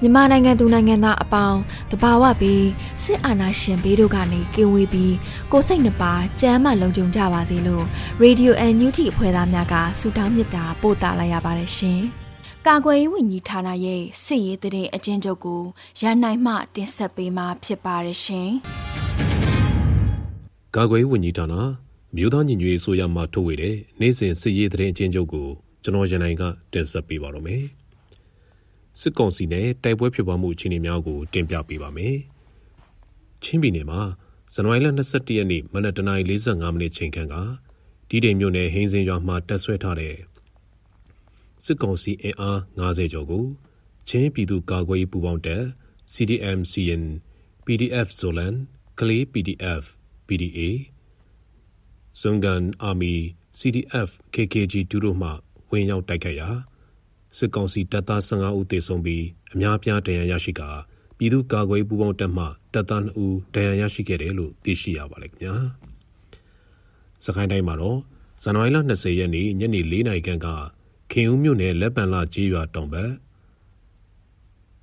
မြန်မာနိုင်ငံသူနိုင်ငံသားအပေါင်းတဘာဝပြီးစစ်အာဏာရှင်ဘေးတို့ကနေကင်းဝေးပြီးကိုစိတ်နှပါကြမ်းမှလုံခြုံကြပါစေလို့ Radio NUG အဖွဲ့သားများကဆုတောင်းမေတ္တာပို့သလိုက်ရပါတယ်ရှင်။ကာကွယ်ရေးဝန်ကြီးဌာနရဲ့စစ်ရေးတရေအကျဉ်းချုပ်ကိုရန်နိုင်မှတင်ဆက်ပေးမှာဖြစ်ပါတယ်ရှင်။ကာကွယ်ရေးဝန်ကြီးဌာနမြို့သားညီညွတ်ရေးဆိုရမှထုတ်ဝေတဲ့နိုင်စဉ်စစ်ရေးတရေအကျဉ်းချုပ်ကို ကျွန်တော်ရန်နိုင်ကတင်ဆက်ပေးပါတော့မယ်။စစ်ကောင်စီနဲ့တိုက်ပွဲဖြစ်ပွားမှုအခြေအနေများကိုတင်ပြပေးပါမယ်။ချင်းပြည်နယ်မှာဇန်နဝါရီလ22ရက်နေ့မနက်တနာရီ45မိနစ်ချိန်ခန့်ကဒီတိမ်မြို့နယ်ဟင်းစင်ရွာမှာတက်ဆွဲထားတဲ့စစ်ကောင်စီအင်အား90ကျော်ကိုချင်းပြည်သူ့ကာကွယ်ရေးပူးပေါင်းတပ် CDM CN PDF Zolan ကလေး PDF PDA ဇွန်ကန်အာမီ CDF KKG တူတို့မှ ဝင်ရောက်တိုက်ခတ်ရာစစ်ကောင်စီတပ်သား15ဦးသေဆုံးပြီးအများပြားဒဏ်ရာရရှိကာပြည်သူ့ကာကွယ်ပူးပေါင်းတပ်မှတပ်သား2ဦးဒဏ်ရာရရှိခဲ့တယ်လို့သိရှိရပါတယ်ခင်ဗျာ။စကိုင်းတိုင်းမှာတော့ဇန်နဝါရီလ20ရက်နေ့ညနေ4နာရီခန့်ကခင်ဦးမြို့နယ်လက်ပံလာကျေးရွာတောင်ဘက်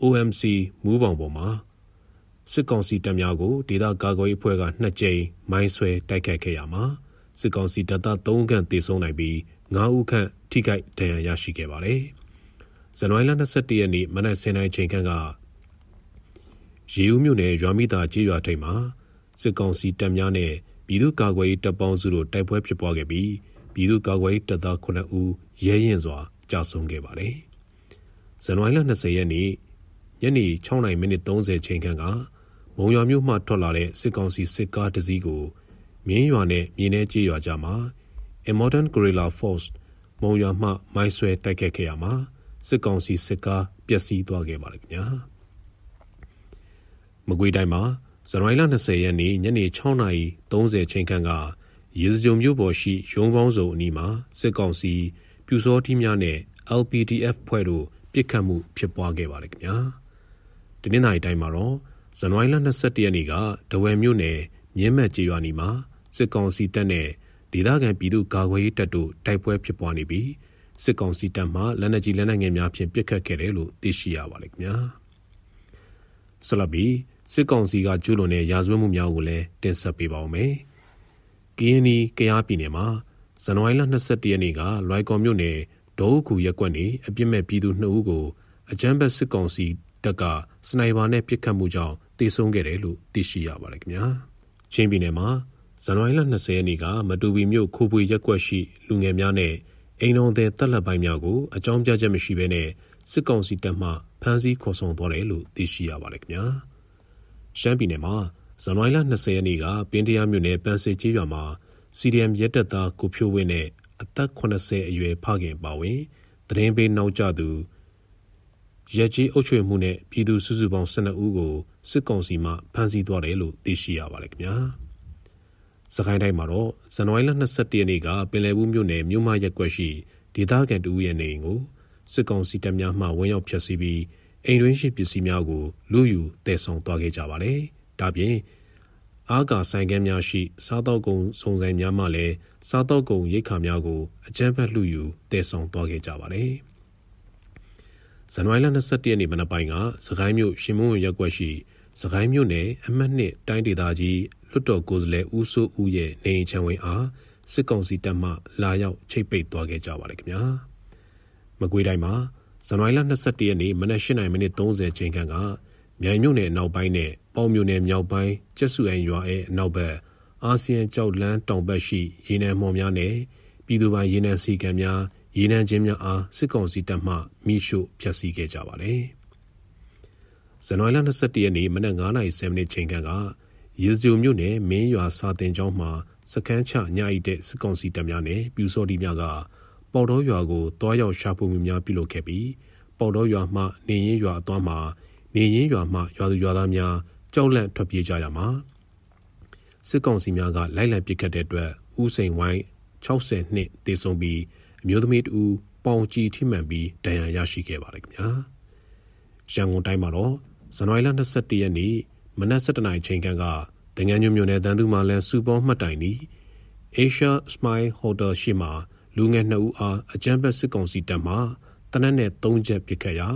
OMC မူးပေါင်ပေါ်မှာစစ်ကောင်စီတပ်များကိုဒေသကာကွယ်ရေးအဖွဲ့ကနှစ်ကြိမ်မိုင်းဆွဲတိုက်ခိုက်ခဲ့ရမှာစစ်ကောင်စီတပ်သား3ဦးခန့်သေဆုံးနိုင်ပြီး9ဦးခန့် ထိခိုက်ဒဏ်ရာရရှိခဲ့ပါတယ်။ဇန်နဝါရီလ22ရက်နေ့မနက်10:00နာရီချိန်ခန့်ကရေဦးမြို့နယ်ရွာမိတာကျေးရွာထိပ်မှာစစ်ကောင်စီတပ်များနဲ့ပြည်သူ့ကာကွယ်ရေးတပ်ပေါင်းစုတို့တိုက်ပွဲဖြစ်ပွားခဲ့ပြီးပြည်သူ့ကာကွယ်ရေးတပ်သား9ဦးရဲရင်စွာကြာဆုံးခဲ့ပါတယ်။ဇန်နဝါရီလ20ရက်နေ့ညနေ6:30မိနစ်30ချိန်ခန့်ကမုံရွာမြို့မှထွက်လာတဲ့စစ်ကောင်စီစစ်ကားတစ်စီးကိုမြင်းရွာနဲ့မြင်းထဲကျေးရွာကြားမှာ Immortan Guerrilla Force မုံရွာမှမိုင်းဆွဲတိုက်ခတ်ခဲ့ရမှာစစ်ကောင်စီစစ်ကားပျက်စီးသွားခဲ့ပါတယ်ခင်ဗျာမကွေးတိုင်းမှာဇန်နဝါရီလ20ရက်နေ့ညနေ6:30ချိန်ခန့်ကရေစကြုံမြို့ပေါ်ရှိရုံးပေါင်းစုံအနီးမှာစစ်ကောင်စီပြူစောထီးများနဲ့ LPDF ဖွဲ့တို့ပစ်ခတ်မှုဖြစ်ပွားခဲ့ပါတယ်ခင်ဗျာတနင်္လာရီတိုင်းမှာတော့ဇန်နဝါရီလ22ရက်နေ့ကဒဝယ်မြို့နယ်မြင်းမက်ကျေးရွာနီမှာစစ်ကောင်စီတပ်နဲ့ ဒေသခံပြည်သူကာကွယ်ရေးတပ်တို့တိုက်ပွဲဖြစ်ပွားနေပြီးစစ်ကောင်စီတပ်မှလက်နက်ကြီးလက်နက်ငယ်များဖြင့်ပစ်ခတ်ခဲ့တယ်လို့သိရှိရပါလိမ့်ခင်ဗျာဆလဘီစစ်ကောင်စီကကျူးလွန်တဲ့ရာဇဝတ်မှုများကိုလည်းတင်ဆက်ပေးပါဦးမယ်ကင်းနီကရားပြည်နယ်မှာဇန်နဝါရီလ22ရက်နေ့ကလွိုင်ကော်မြို့နယ်ဒေါုကူရက်ကွက်နေအပြစ်မဲ့ပြည်သူ2ဦးကိုအကြမ်းဖက်စစ်ကောင်စီတပ်ကစနိုက်ပါနဲ့ပစ်ခတ်မှုကြောင့်တေဆုံးခဲ့တယ်လို့သိရှိရပါတယ်ခင်ဗျာချင်းပြည်နယ်မှာ ဇန်နဝါရီလ20ရက်နေ့ကမတူပီမြို့ခိုးပွေရက်ကွက်ရှိလူငယ်များနဲ့အိမ်တော်တဲ့တပ်လက်ပိုင်းများကိုအကြောင်းပြချက်မရှိဘဲနဲ့စစ်ကောင်စီတပ်မှဖမ်းဆီးခေါ်ဆောင်သွားတယ်လို့သိရှိရပါတယ်ခင်ဗျာရှမ်းပြည်နယ်မှာဇန်နဝါရီလ20ရက်နေ့ကပင်းတရားမြို့နယ်ပန်းစေကျေးရွာမှာ CDM ရဲတပ်သားကိုဖြိုးဝင်းနဲ့အသက်80အရွယ်ဖခင်ပါဝင်တရင်ပေးနောက်ကျသူရက်ကြီးအုပ်ချုပ်မှုနဲ့ပြည်သူစုစုပေါင်း12ဦးကိုစစ်ကောင်စီမှဖမ်းဆီးသွားတယ်လို့သိရှိရပါတယ်ခင်ဗျာ။ စကိုင်းတိုင်းမှာတော့ဇန်နဝါရီလ22ရက်နေ့ကပင်လယ်ဘူးမြို့နယ်မြို့မရက်ကွက်ရှိဒေသခံတူရဲ့နေအိမ်ကိုစစ်ကောင်စီတပ်များမှဝင်ရောက်ဖျက်ဆီးပြီးအိမ်တွင်းရှိပစ္စည်းများကိုလူယူတည်ဆောင်သွားခဲ့ကြပါတယ်။ဒါပြင်အာကာဆိုင်ကမ်းများရှိ စားတောက်ကုံစုံဆိုင်များမှလည်းစားတောက်ကုံရိတ်ခါများကိုအကြမ်းဖက်လူယူတည်ဆောင်သွားခဲ့ကြပါတယ်။ဇန်နဝါရီလ22ရက်နေ့မနက်ပိုင်းကစကိုင်းမြို့ရှင်မုံရက်ကွက်ရှိ စကိုင်းမြို့နယ်အမှတ်နှစ်တိုင်းဒေသကြီးလွတ်တော်ကိုယ်စားလှယ်ဦးစိုးဦးရဲ့နေအိမ်ချမ်းဝင်းအားစစ်ကောင်စီတပ်မှလာရောက်ချိတ်ပိတ်သွားခဲ့ကြပါလေခင်ဗျာမကွေးတိုင်းမှာဇန်နဝါရီလ22ရက်နေ့မနက်8:30မိနစ်30ချိန်ခန့်ကမြိုင်မြို့နယ်အနောက်ပိုင်းနဲ့ပေါင်မြို့နယ်မြောက်ပိုင်းကျက်စုအိမ်ရွာရဲ့အနောက်ဘက်အာဆီယံကြောက်လန်းတောင်ဘက်ရှိရေနံမှော်များနဲ့ပြည်သူပိုင်ရေနံစီကံများရေနံချင်းများအားစစ်ကောင်စီတပ်မှမိရှုဖျက်ဆီးခဲ့ကြပါတယ်။ ဇန်နဝါရီလ22ရက်နေ့မနက်9:30မိနစ်ချိန်ခန့်ကရေစကြိုမြို့နယ်မင်းရွာစာတင်ကျောင်းမှာစကန်းချညအိတဲ့စစ်ကောင်စီတပ်များနဲ့ပြူစော်ဒီများကပေါ်တော်ရွာကိုတွားရောက်ရှာဖွေမှုများပြုလုပ်ခဲ့ပြီးပေါ်တော်ရွာမှနေရင်ရွာအသွားမှာနေရင်ရွာမှရွာသူရွာသားများကြောက်လန့်ထွက်ပြေးကြရမှာစစ်ကောင်စီများကလိုက်လံပစ်ခတ်တဲ့အတွက်ဦးစိန်ဝိုင်း60နှစ်တည်ဆုံပြီးအမျိုးသမီးတူပေါင်ကြည်ထိမှန်ပြီးဒဏ်ရာရရှိခဲ့ပါတယ်ခင်ဗျာရန်ကုန်တိုင်းမှာတော့ ဇန်နဝါရီလ22ရက်နေ့မနက်7:00နာရီချိန်ကတငန်းညွမြို့နယ်တန်သူမှလန်စူပေါ်မှတ်တိုင်နီ Asia Smile Hotel ရှိမှာလူငယ်2ဦးအားအကြမ်းဖက်စစ်ကောင်စီတပ်မှတနက်နဲ့3ချက်ပစ်ခတ်ရာ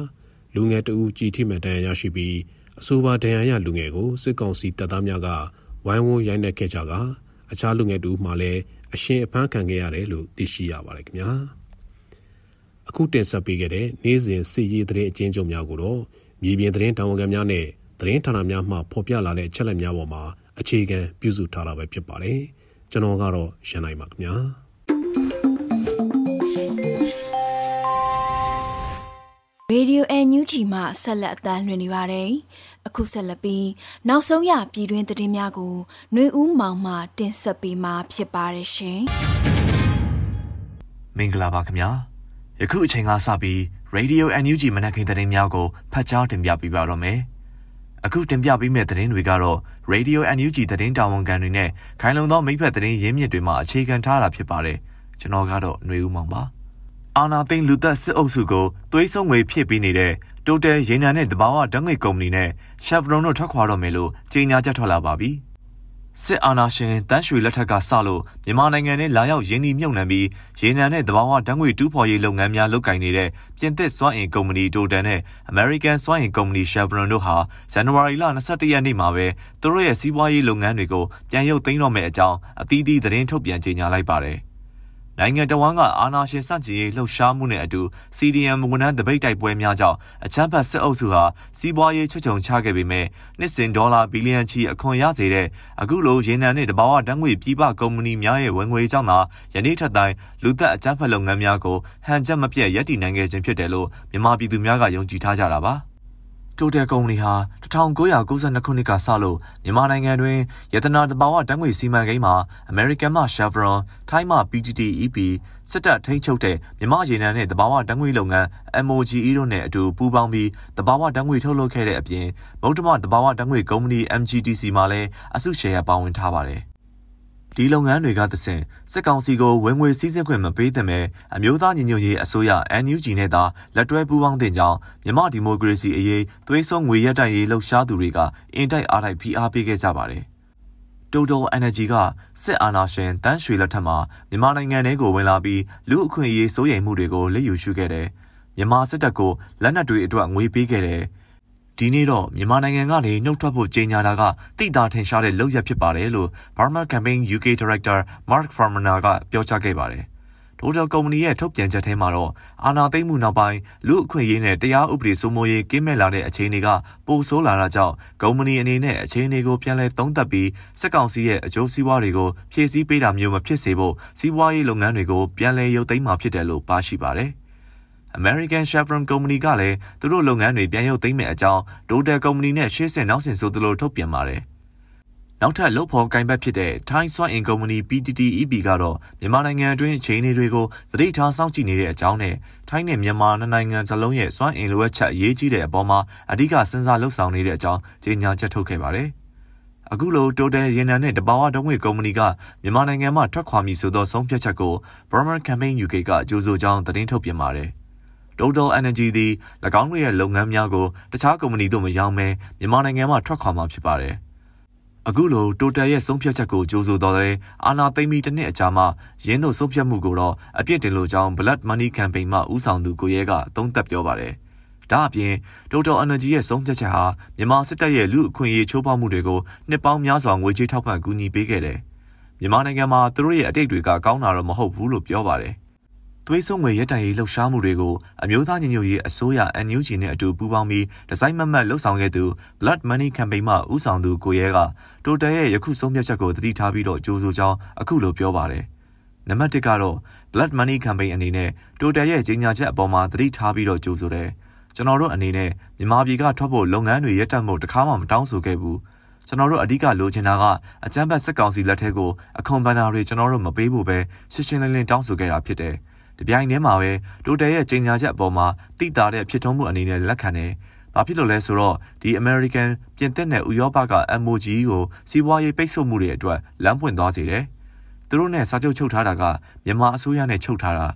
လူငယ်2ဦးကြီးထိမှန်ဒဏ်ရာရရှိပြီးအဆိုပါဒဏ်ရာရလူငယ်ကိုစစ်ကောင်စီတပ်သားများကဝိုင်းဝန်းရိုက်နှက်ခဲ့ကြကအခြားလူငယ်2ဦးမှလည်းအရှင်အဖမ်းခံခဲ့ရတယ်လို့သိရှိရပါတယ်ခင်ဗျာအခုတင်ဆက်ပေးခဲ့တဲ့နေ့စဉ်စစ်ရေးသတင်းအကျဉ်းချုပ်များကိုတော့ မြေပြင်သတင်းတာဝန်ခံများနဲ့သတင်းဌာနများမှဖော်ပြလာတဲ့အချက်အလက်များပေါ်မှာအခြေခံပြုစုထားတာပဲဖြစ်ပါတယ်ကျွန်တော်ကတော့ရန်နိုင်ပါခင်ဗျာရေဒီယိုအန်ယူဂျီမှဆက်လက်အသံလွှင့်နေပါတယ်။အခုဆက်လက်ပြီးနောက်ဆုံးရပြည်တွင်းသတင်းများကိုຫນွေဦးမောင်မှတင်ဆက်ပေးမှာဖြစ်ပါတယ်ရှင်။မင်္ဂလာပါခင်ဗျာ။ ယခုအချိန်ကစပြီး Radio NUG မနက်ခင်းသတင်းများကိုဖတ်ကြားတင်ပြပေးပါတော့မယ်။အခုတင်ပြပေးမယ့်သတင်းတွေကတော့ Radio NUG သတင်းတာဝန်ခံတွေနဲ့ခိုင်လုံသောမိဖက်သတင်းရင်းမြစ်တွေမှအခြေခံထားတာဖြစ်ပါတယ်ကျွန်တော်ကတော့ຫນွေဦးမောင်ပါအာနာသိန်းလူသက်စစ်အုပ်စုကိုသွေးဆုံးငွေဖြည့်ပေးနေတဲ့ Total ရေနံနဲ့တဘာဝဓာတ်ငွေကုမ္ပဏီနဲ့ Chevron တို့ထွက်ခွာတော့မယ်လို့ကြေညာချက်ထွက်လာပါပြီ။ စစ်အာဏာရှင်တန်းရွှေလက်ထက်ကစလို့မြန်မာနိုင်ငံနဲ့လာရောက်ရင်းနှီးမြှုပ်နှံပြီးရေနံနဲ့သဘာဝဓာတ်ငွေတူးဖော်ရေးလုပ်ငန်းများလုပ်ကိုင်နေတဲ့ပြင်သစ်စွမ်းအင်ကုမ္ပဏီတိုတန်နဲ့ American စွမ်းအင်ကုမ္ပဏီ Chevron တို့ဟာဇန်နဝါရီလ22ရက်နေ့မှာပဲသူတို့ရဲ့စီးပွားရေးလုပ်ငန်းတွေကိုပြန်ရုပ်သိမ်းတော့မယ့်အကြောင်းအသီးသီးသတင်းထုတ်ပြန်ကြေညာလိုက်ပါတယ်။ နိုင်ငံတော်ဝန်ကအာဏာရှင်စန့်ကျင်ရေးလှုပ်ရှားမှုနဲ့အတူ CDM ဝန်ထမ်းတပိတ်တိုက်ပွဲများကြောင့်အချမ်းဖတ်စစ်အုပ်စုဟာစီးပွားရေးချွတ်ချုံချခဲ့ပေမဲ့နှစ်စဉ်ဒေါ်လာဘီလီယံချီအခွန်ရစေတဲ့အခုလိုရေနံနဲ့တဘာဝဓာတ်ငွေပြည်ပကုမ္ပဏီများရဲ့ဝင်ငွေကြောင့်သာယနေ့ထက်တိုင်လူသက်အချမ်းဖတ်လုပ်ငန်းများကိုဟန်ချက်မပြတ်ရပ်တည်နိုင်ခဲ့ခြင်းဖြစ်တယ်လို့မြန်မာပြည်သူများကယုံကြည်ထားကြတာပါ။ တိုတယ်ကုမ္ပဏီဟာ1992ခုနှစ်ကစလို့မြန်မာနိုင်ငံတွင်ရတနာတဘာဝဓာတ်ငွေစီမံကိန်းမှာ American မှ Chevron, Thai မှ PTTEP စစ်တပ်ထိန်းချုပ်တဲ့မြန်မာရေနံနဲ့တဘာဝဓာတ်ငွေလုပ်ငန်း MOGE တို့နဲ့အတူပူးပေါင်းပြီးတဘာဝဓာတ်ငွေထုတ်လုပ်ခဲ့တဲ့အပြင်မုတ်တမတဘာဝဓာတ်ငွေကုမ္ပဏီ MGTC မှာလည်းအစုရှယ်ယာပါဝင်ထားပါတယ် ဒီလုပ်ငန်းတွေကသစဉ်စစ်ကောင်စီကိုဝင်ငွေစည်းစိမ်ခွင့်မပေးသင့်အမျိုးသားညီညွတ်ရေးအစိုးရ NUG နဲ့သာလက်တွဲပူးပေါင်းတင်ကြောင်းမြမဒီမိုကရေစီအရေးသွေးစွန်းငွေရက်တိုင်ရေးလှုပ်ရှားသူတွေကအင်တိုက်အားတိုက်ဖိအားပေးခဲ့ကြပါတယ်။ Total Energy ကစစ်အာဏာရှင်တန်းရွှေလက်ထက်မှာမြန်မာနိုင်ငံထဲကိုဝင်လာပြီးလူအခွင့်အရေးစိုးရိမ်မှုတွေကိုလက်ယူရှုခဲ့တယ်။မြန်မာစစ်တပ်ကိုလက်နက်တွေအတွက်ငွေပေးခဲ့တယ်။ ဒီနေ့တော့မြန်မာနိုင်ငံကနေနှုတ်ထွက်ဖို့ကြေညာတာကတိတာထင်ရှားတဲ့လုပ်ရက်ဖြစ်ပါတယ်လို့ Burma Campaign UK Director Mark Farmaner ကပြောကြားခဲ့ပါတယ်။ Total ကုမ္ပဏီရဲ့ထုတ်ပြန်ချက်ထဲမှာတော့အာဏာသိမ်းမှုနောက်ပိုင်းလူအခွင့်အရေးနဲ့တရားဥပဒေစိုးမိုးရေးကင်းမဲ့လာတဲ့အခြေအနေကပိုဆိုးလာတာကြောင့်ကုမ္ပဏီအနေနဲ့အခြေအနေကိုပြန်လည်သုံးသပ်ပြီးစက်ကောင်စီရဲ့အကျိုးစီးပွားတွေကိုဖြည့်ဆည်းပေးတာမျိုးမဖြစ်စေဖို့စီးပွားရေးလုပ်ငန်းတွေကိုပြန်လည်ရုပ်သိမ်းမှာဖြစ်တယ်လို့ပါရှိပါတယ်။ American Chevron ကုမ္ပဏီကလည်းသူတို့လုပ်ငန်းတွေပြန်ရုပ်သိမ်းမဲ့အကြောင်း Total ကုမ္ပဏီနဲ့ရှေ့ဆင်နောက်ဆင်ဆိုသလိုထုတ်ပြန်ပါတယ်။နောက်ထပ်လုပ်ဖော်ကင်ဘက်ဖြစ်တဲ့ Thai စွမ်းအင်ကုမ္ပဏီ PTTEP ကတော့မြန်မာနိုင်ငံအတွင်းအခြေအနေတွေကိုသတိထားစောင့်ကြည့်နေတဲ့အကြောင်းနဲ့ထိုင်းနဲ့မြန်မာနှစ်နိုင်ငံစလုံးရဲ့စွမ်းအင်လိုအပ်ချက်အရေးကြီးတဲ့အပေါ်မှာအဓိကစဉ်းစားလှုပ်ဆောင်နေတဲ့အကြောင်းကြေညာချက်ထုတ်ခဲ့ပါတယ်။အခုလို Total ရေနံနဲ့တဘာဝတုံးငွေကုမ္ပဏီကမြန်မာနိုင်ငံမှာထွက်ခွာမည်ဆိုသောဆုံးဖြတ်ချက်ကို Burma Campaign UK ကကြိုးဆိုကြောင်းသတင်းထုတ်ပြန်ပါတယ်။ Total Energy သည်၎င်းတို့ရဲ့လုပ်ငန်းများကိုတခြားကုမ္ပဏီတို့မရောင်းဘဲမြန်မာနိုင်ငံမှထွက်ခွာမှာဖြစ်ပါတယ်။အခုလို Total ရဲ့ဆုံးဖြတ်ချက်ကိုကြိုးဆိုတော်တဲ့အာနာသိမ့်မီတစ်နှစ်အကြာမှရင်းတို့ဆုံးဖြတ်မှုကိုတော့အပြစ်တင်လို့ကြောင်း Blood Money Campaign မှဦးဆောင်သူကိုရဲကသုံးသပ်ပြောပါတယ်။ဒါအပြင် Total Energy ရဲ့ဆုံးဖြတ်ချက်ဟာမြန်မာစစ်တပ်ရဲ့လူအခွင့်အရေးချိုးဖောက်မှုတွေကိုနှစ်ပေါင်းများစွာငွေကြေးထောက်ပံ့ကူညီပေးခဲ့တယ်။မြန်မာနိုင်ငံမှာသူတို့ရဲ့အတိတ်တွေကကောင်းတာတော့မဟုတ်ဘူးလို့ပြောပါတယ်။ သွေးစွန်းငွေရက်တန်ရေးလှုပ်ရှားမှုတွေကိုအမျိုးသားညီညွတ်ရေးအစိုးရ NUG နဲ့အတူပူးပေါင်းပြီးဒီဇိုင်းမမတ်လှုပ်ဆောင်ခဲ့သူ Blood Money Campaign မှဦးဆောင်သူကိုရဲကတိုတယ်ရဲ့ယခုဆုံးဖြတ်ချက်ကိုတတိထားပြီးတော့ကြိုးဆိုကြောင်းအခုလိုပြောပါတယ်။နံပါတ်1ကတော့ Blood Money Campaign အနေနဲ့တိုတယ်ရဲ့ကြီးညာချက်အပေါ်မှာတတိထားပြီးတော့ကြိုးဆိုတယ်။ကျွန်တော်တို့အနေနဲ့မြန်မာပြည်ကထွက်ဖို့လုပ်ငန်းတွေရပ်တန့်ဖို့တခါမှမတောင်းဆိုခဲ့ဘူး။ကျွန်တော်တို့အဓိကလိုချင်တာကအကြမ်းဖက်စစ်ကောင်စီလက်ထက်ကိုအခွန်ဘဏ္ဍာတွေကျွန်တော်တို့မပေးဖို့ပဲရှင်းရှင်းလင်းလင်းတောင်းဆိုခဲ့တာဖြစ်တယ်။ တပြိုင်တည်းမှာပဲတိုတယ်ရဲ့ကြေညာချက်အပေါ်မှာတိတာတဲ့ဖြစ်ထုံးမှုအနေနဲ့လက်ခံတယ်။ဘာဖြစ်လို့လဲဆိုတော့ဒီ American ပြင်သစ်နဲ့ဥရောပက MOG ကိုစီးပွားရေးပိတ်ဆို့မှုတွေအတွက်လမ်းပွင့်သွားစေတယ်။သူတို့နဲ့စာချုပ်ချုပ်ထားတာကမြန်မာအစိုးရနဲ့ချုပ်ထားတာ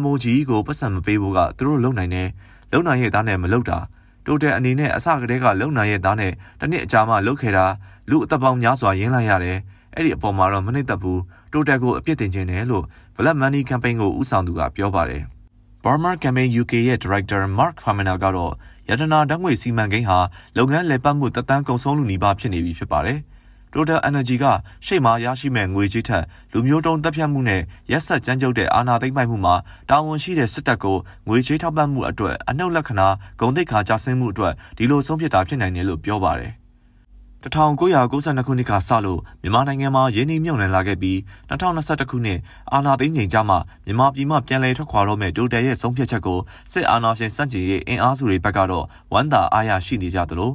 MOG ကိုပတ်စံမပေးဖို့ကသူတို့လုံနိုင်တယ်။လုံနိုင်ရဲ့သားနဲ့မလုံတာတိုတယ်အနေနဲ့အစကတည်းကလုံနိုင်ရဲ့သားနဲ့တနစ်အကြာမှလုတ်ခဲ့တာလူအသက်ပေါင်းများစွာရင်းလိုက်ရတယ်။အဲ့ဒီအပေါ်မှာတော့မနှိမ့်သက်ဘူး တိုတယ်ကိုအပြစ်တင်ခြင်းတယ်လို့ Black Money Campaign ကိုဦးဆောင်သူကပြောပါတယ်။ Burma Campaign UK ရဲ့ Director Mark Famina ကတော့ရတနာဓာတ်ငွေစီမံကိန်းဟာလုပ်ငန်းလည်ပတ်မှုတသန်းကုန်ဆုံးလူနီးပါးဖြစ်နေပြီဖြစ်ပါတယ်။ Total Energy ကရှေ့မှာရရှိမဲ့ငွေကြေးထက်လူမျိုးတုံးတပ်ဖြတ်မှုနဲ့ရက်ဆက်ကြမ်းကြုတ်တဲ့အာဏာသိမ်းပိုက်မှုမှာတာဝန်ရှိတဲ့စစ်တပ်ကိုငွေကြေးထောက်ပံ့မှုအတွက်အနှုတ်လက္ခဏာဂုံတိတ်ခါကျဆင်းမှုအတွက်ဒီလိုဆုံးဖြတ်တာဖြစ်နိုင်တယ်လို့ပြောပါတယ်။ 1992ခုနှစ်ကစလို့မြန်မာနိုင်ငံမှာရင်းနှီးမြှုပ်နှံလာခဲ့ပြီး2021ခုနှစ်အာဏာသိမ်းချိန်ကျမှမြန်မာပြည်မှပြန်လည်ထွက်ခွာတော့မဲ့ဒိုတယ်ရဲ့ဆုံးဖြတ်ချက်ကိုစစ်အာဏာရှင်စန့်ကျင်ရေးအင်အားစုတွေဘက်ကတော့ဝမ်းသာအားရရှိနေကြသလို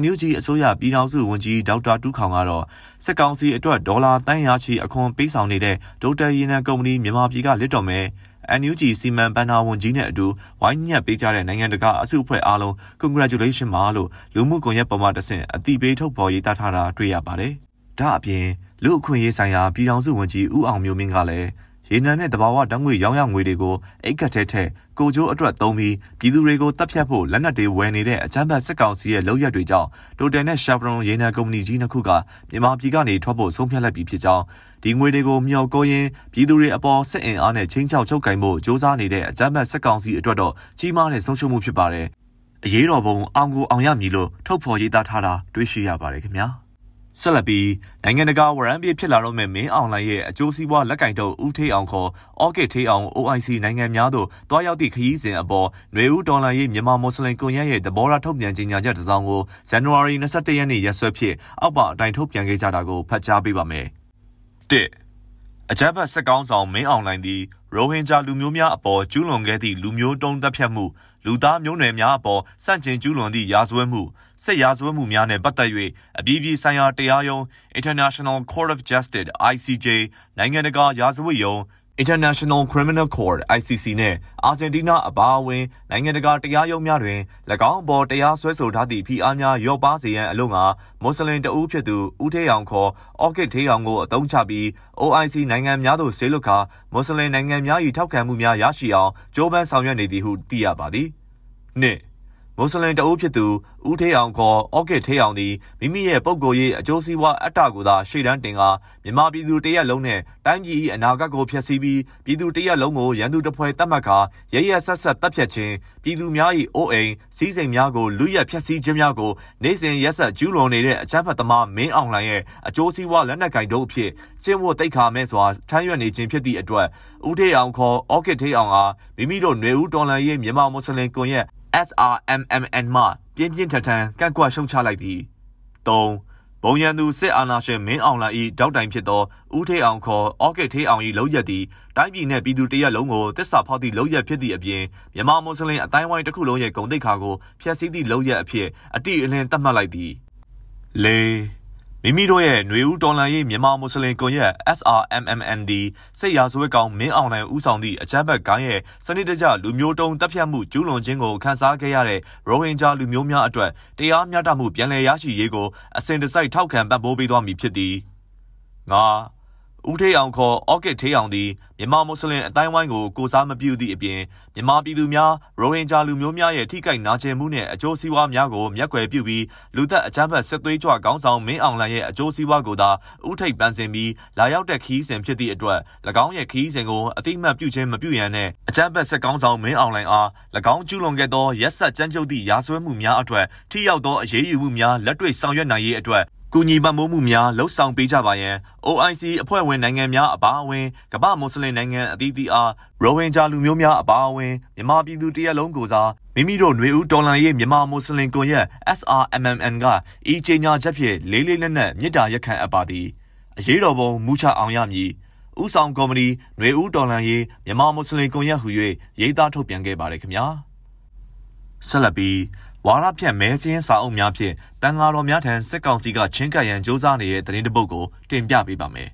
NUG အစိုးရပြည်ထောင်စုဝန်ကြီးဒေါက်တာတူးခေါင်ကတော့စစ်ကောင်စီအတွက်ဒေါ်လာတန်းရာချီအခွန်ပေးဆောင်နေတဲ့ဒိုတယ်ရေနံကုမ္ပဏီမြန်မာပြည်ကလစ်တော်မဲ့ NUG စီမံဘဏ္ဍာဝန်ကြီးနဲ့အတူဝိုင်းညက်ပေးကြတဲ့နိုင်ငံတကာအစုအဖွဲ့အားလုံး congratulation ပါလို့လူမှုကွန်ရက်ပေါ်မှာတဆင့်အတိပေးထုတ်ဖော်ရေးသားထားတာတွေ့ရပါတယ်။ဒါအပြင်လူအခွင့်အရေးဆိုင်ရာပြည်ထောင်စုဝန်ကြီးဦးအောင်မျိုးမင်းကလည်း ရေနံနဲ့တဘာဝဓာတ်ငွေရောင်းရငွေတွေကိုအိတ်ကတ်ထဲထည့်ကိုကျိုးအတွက်သုံးပြီးပြည်သူတွေကိုတပ်ဖြတ်ဖို့လက်နက်တွေဝယ်နေတဲ့အကြမ်းဖက်စစ်ကောင်စီရဲ့လုပ်ရက်တွေကြောင့်တိုတယ်နဲ့ Chevron ရေနံကုမ္ပဏီကြီးနှစ်ခုကမြန်မာပြည်ကနေထွက်ဖို့ဆုံးဖြတ်လိုက်ပြီးဖြစ်ကြောင်းဒီငွေတွေကိုမျှော်ကိုရင်းပြည်သူတွေအပေါ်စစ်အင်အားနဲ့ချင်းချောက်ချုပ်ကင်ဖို့စ조사နေတဲ့အကြမ်းဖက်စစ်ကောင်စီအတွက်တော့ကြီးမားတဲ့ဆုံးရှုံးမှုဖြစ်ပါတယ်။အရေးတော်ပုံအောင်ကိုအောင်ရမည်လို့ထုတ်ဖော်ရေးသားထားတာတွေ့ရှိရပါတယ်ခင်ဗျာ။ ဆက်လက်ပြီးနိုင်ငံတကာဝရမ်းပြေဖြစ်လာတော့မဲ့မင်းအောင်လှိုင်ရဲ့အကျိုးစီးပွားလက်ကင်တုပ်ဦးထေးအောင်ခေါ်အော့ကစ်ထေးအောင် OIC နိုင်ငံများသို့တွားရောက်သည့်ခရီးစဉ်အပေါ်ຫນွေဦးဒေါ်လာရေးမြန်မာမွတ်စလင်ကွန်ရက်ရဲ့တဘောရထုတ်ပြန်ကြေညာချက်တစ်စောင်ကိုဇန်နဝါရီ22ရက်နေ့ရက်စွဲဖြင့်အောက်ပါအတိုင်းထုတ်ပြန်ခဲ့ကြတာကိုဖတ်ကြားပေးပါမယ်။1 အကြမ်းဖက်စစ်ကောင်းဆောင်မင်းအောင်လှိုင်သည်ရိုဟင်ဂျာလူမျိုးများအပေါ်ကျူးလွန်ခဲ့သည့်လူမျိုးတုံးတပ်ဖြတ်မှုလူသားမျိုးနွယ်များအပေါ်စန့်ကျင်ကျူးလွန်သည့်ရာဇဝတ်မှုစစ်ရာဇဝတ်မှုများနှင့်ပတ်သက်၍အပြည်ပြည်ဆိုင်ရာတရားရုံး International Court of Justice ICJ နိုင်ငံတကာရာဇဝတ်ရုံး International Criminal Court ICC နဲ့အာဂျင်တီးနားအပါအဝင်နိုင်ငံတကာတရားရုံးများတွင်၎င်းအပေါ်တရားစွဲဆိုထားသည့်ဖိအားများရော့ပါစေရန်အလို့ငါမွတ်စလင်တဦးဖြစ်သူဦးထေးအောင်ခေါ်အော့ကစ်ထေးအောင်ကိုအသုံးချပြီး OIC နိုင်ငံများသို့ဆေးလွတ်ခါမွတ်စလင်နိုင်ငံများ၏ထောက်ခံမှုများရရှိအောင်ကြိုးပမ်းဆောင်ရွက်နေသည်ဟုသိရပါသည်။နှစ် မွတ်စလင်တအုပ်ဖြစ်သူဦးထေးအောင်ခေါ်အော့ကစ်ထေးအောင်သည်မိမိရဲ့ပုံကိုယ်ရေးအကျိုးစီးပွားအတ္တကိုသာရှေ့တန်းတင်ကမြန်မာပြည်သူတရက်လုံးနဲ့တိုင်းပြည်၏အနာဂတ်ကိုဖျက်ဆီးပြီးပြည်သူတရက်လုံးကိုရန်သူတပွဲတတ်မှတ်ကာရရဆက်ဆက်တပ်ဖြတ်ခြင်းပြည်သူများ၏အိုးအိမ်စီးစိမ်များကိုလူရက်ဖျက်ဆီးခြင်းများကိုနိုင်စဉ်ရက်ဆက်ကျူးလွန်နေတဲ့အကြမ်းဖက်သမားမင်းအောင်လှိုင်ရဲ့အကျိုးစီးပွားလက်နက်ကင်တို့အဖြစ်ကျင့်ဝတ်တိတ်ခါမဲ့စွာထမ်းရွက်နေခြင်းဖြစ်သည့်အတွက်ဦးထေးအောင်ခေါ်အော့ကစ်ထေးအောင်အားမိမိတို့ຫນွေဦးတော်လန်ရေးမြန်မာမွတ်စလင်ကွန်ရက် SRMMN မှပြင်းပြင်းထန်ထန်ကန့်ကွက်ရှုံချလိုက်သည်၃ဘုံရန်သူစစ်အာဏာရှင်မင်းအောင်လှိုင်၏တောက်တိုင်ဖြစ်သောဦးထေးအောင်ခေါ်အော့ကစ်ထေးအောင်၏လုံရက်သည်တိုင်းပြည်နှင့်ပြည်သူတရက်လုံးကိုတစ္ဆာဖောက်သည့်လုံရက်ဖြစ်သည့်အပြင်မြန်မာမွတ်စလင်အတိုင်းဝိုင်းတစ်ခုလုံးရဲ့ဂုဏ်သိက္ခာကိုဖျက်ဆီးသည့်လုံရက်အဖြစ်အတိအလင်းသတ်မှတ်လိုက်သည်၄ မိမိတို့ရဲ့ຫນွေဦးတော်လန်ရေးမြန်မာမွတ်စလင်ကွန်ရက် SRMMND စိတ်ရာဇဝတ်ကောင်မင်းအောင်လှိုင်ဦးဆောင်သည့်အကြမ်းဖက်ကိုင်းရဲ့စနစ်တကျလူမျိုးတုံးတပ်ဖြတ်မှုကျူးလွန်ခြင်းကိုခန်းစားခဲ့ရတဲ့ရိုဟင်ဂျာလူမျိုးများအတွက်တရားမျှတမှုပြန်လည်ရရှိရေးကိုအစဉ်တစိုက်ထောက်ခံပံ့ပိုးပေးသွားမည်ဖြစ်သည်ငါ ဦးထေးအောင်ခေါ်အော့ကစ်ထေးအောင်သည်မြန်မာမွတ်စလင်အတိုင်းဝိုင်းကိုကိုစားမပြုသည့်အပြင်မြန်မာပြည်သူများရိုဟင်ဂျာလူမျိုးများရဲ့ထိခိုက်နာကျင်မှုနှင့်အကျိုးစီးပွားများကိုမျက်ကွယ်ပြုပြီးလူသက်အကြမ်းဖက်စစ်သွေးကြွခေါင်းဆောင်မင်းအောင်လှိုင်ရဲ့အကျိုးစီးပွားကိုသာဥထိပ်ပန်းစင်ပြီးလာရောက်တဲ့ခီးစဉ်ဖြစ်သည့်အတွက်၎င်းရဲ့ခီးစဉ်ကိုအတိမတ်ပြုခြင်းမပြုရန်နဲ့အကြမ်းဖက်စစ်ခေါင်းဆောင်မင်းအောင်လှိုင်အား၎င်းကျူးလွန်ခဲ့သောရက်ဆက်ကြမ်းကြုတ်သည့်ရာဇဝတ်မှုများအတွက်ထိရောက်သောအရေးယူမှုများလက်တွေ့ဆောင်ရွက်နိုင်ရေးအတွက် ကူညီပံ့ပိုးမှုများလှုပ်ဆောင်ပေးကြပါရန် OIC အဖွဲ့ဝင်နိုင်ငံများအပါအဝင်ကမ္ဘာမွတ်စလင်နိုင်ငံအသီးသီးအားရိုဟင်ဂျာလူမျိုးများအပါအဝင်မြန်မာပြည်သူတရက်လုံးကိုစားမိမိတို့ຫນွေဦးတော်လှန်ရေးမြန်မာမွတ်စလင်ကွန်ရက် SRMMN ကဤကြေညာချက်ဖြင့်လေးလေးနက်နက်မြစ်တာရက်ခံအပ်ပါသည်အရေးတော်ပုံမူချအောင်ရမည်ဥဆောင်ကော်မတီຫນွေဦးတော်လှန်ရေးမြန်မာမွတ်စလင်ကွန်ရက်ဟူ၍ရေးသားထုတ်ပြန်ခဲ့ပါတယ်ခင်ဗျာဆက်လက်ပြီး ဝါရဖြန့်မဲစင်းစာအုပ်များဖြင့်တန်ဃာတော်များထံစစ်ကောင်စီကချင်းကပ်ရန်စ조사နေတဲ့သတင်းတပုတ်ကိုတင်ပြပေးပါမယ်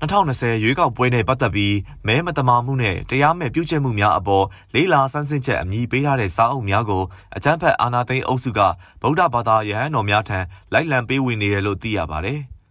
2020ရွေးကောက်ပွဲနဲ့ပတ်သက်ပြီးမဲမတမာမှုနဲ့တရားမဲ့ပြုကျင့်မှုများအပေါ်လေးလာဆန်းစစ်ချက်အမည်ပေးထားတဲ့စာအုပ်များကိုအကြမ်းဖက်အာဏာသိမ်းအုပ်စုကဗုဒ္ဓဘာသာယဟန်တော်များထံလိုက်လံပေးဝင်နေတယ်လို့သိရပါတယ်။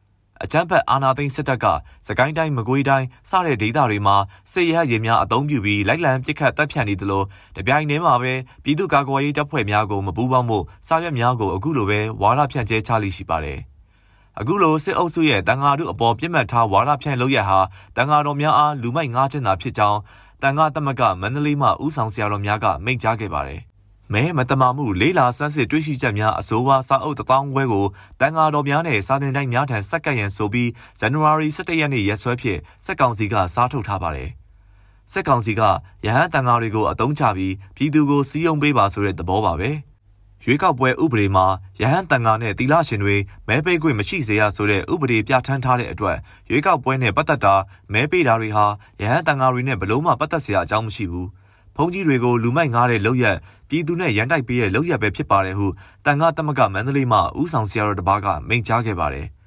အကြမ်းဖက်အာဏာသိမ်းစစ်တပ်ကစကိုင်းတိုင်းမကွေးတိုင်းစတဲ့ဒေသတွေမှာစစ်ရဟရင်များအုံပြုပြီးလိုက်လံပစ်ခတ်တပ်ဖြတ်နေသလိုတပြိုင်တည်းမှာပဲပြည်သူ့ကာကွယ်ရေးတပ်ဖွဲ့များကိုမပူးပေါင်းမှုစာရွက်များကိုအခုလိုပဲဝါဒဖြန့်ကျဲချလိရှိပါတယ်။အခုလိုစစ်အုပ်စုရဲ့တန်ဃာတို့အပေါ်ပြစ်မှတ်ထားဝါဒဖြန့်လုပ်ရဟာတန်ဃာတော်များအားလူမိုက်ငားချင်တာဖြစ်ကြောင်းတန်ဃာတမကမန္တလေးမှဥဆောင်ဆရာတော်များကမိန့်ကြားခဲ့ပါတယ်။ မဲမတမာမှုလေးလာဆန်းစစ်တွေ့ရှိချက်များအစိုးရစာအုပ်တစ်ပေါင်းခွဲကိုတန်ဃာတော်များနဲ့စာသင်တိုင်းများထံဆက်ကပ်ရန်ဆိုပြီးဇန်နဝါရီ17ရက်နေ့ရက်စွဲဖြင့်စက်ကောင်စီကစားထုတ်ထားပါတယ်။စက်ကောင်စီကရဟန်းတန်ဃာတွေကိုအတုံးချပြီးပြည်သူကိုစီးရုံပေးပါဆိုတဲ့သဘောပါပဲ။ရွေးကောက်ပွဲဥပဒေမှာရဟန်းတန်ဃာနဲ့သီလရှင်တွေမဲပေးခွင့်မရှိစေရဆိုတဲ့ဥပဒေပြဋ္ဌာန်းထားတဲ့အတွက်ရွေးကောက်ပွဲနဲ့ပတ်သက်တာမဲပေးတာတွေဟာရဟန်းတန်ဃာတွေနဲ့ဘယ်လို့မှပတ်သက်စရာအကြောင်းမရှိဘူး။ ဘုံကြီးတွေကိုလူမိုက်ငားတဲ့လောက်ရက်ပြည်သူနဲ့ရန်တိုက်ပေးတဲ့လောက်ရက်ပဲဖြစ်ပါတယ်ဟုတန်ခါတမကမန္တလေးမှဦးဆောင်ဆရာတော်တပါးကမိန့်ကြားခဲ့ပါတယ်။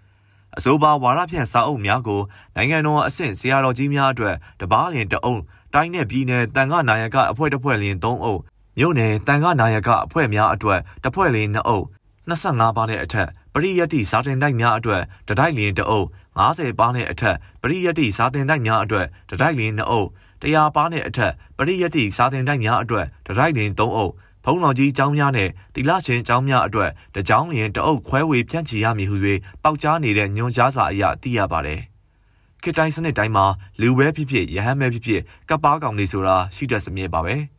အဆိုပါဝါရဖြန့်စာအုပ်များကိုနိုင်ငံတော်အဆင့်ဆရာတော်ကြီးများအတွက်တပားလင်တအုံတိုင်းနဲ့ပြည်နယ်တန်ခါနာယကအဖွဲ့တစ်ဖွဲ့လင်3အုပ်မြို့နယ်တန်ခါနာယကအဖွဲ့များအတွက်တစ်ဖွဲ့လင်2အုပ်25ပါးနဲ့အထက် ပရိယတ်တိစာတင်တိုက်များအတွက်တတိုက်လင်တအုပ်50ပါးနဲ့အထက်ပရိယတ်တိစာတင်တိုက်များအတွက်တတိုက်လင်2အုပ်တရားပါးနဲ့အထက်ပရိယတ်တိစာသင်တိုက်များအတွက်တရိုက်လင်၃အုပ်ဘုံတော်ကြီးကျောင်းများနဲ့တိလရှင်ကျောင်းများအတွက်တကြောင်းလျင်တအုပ်ခွဲဝေဖြန့်ချီရမည်ဟု၍ပေါက်ကြားနေတဲ့ညွန်ကြားစာအရသိရပါတယ်။ခေတိုင်းစနစ်တိုင်းမှာလူပဲဖြစ်ဖြစ်ရဟန်းပဲဖြစ်ဖြစ်ကပ်ပါကောင်နေဆိုတာရှိတတ်စမြဲပါပဲ။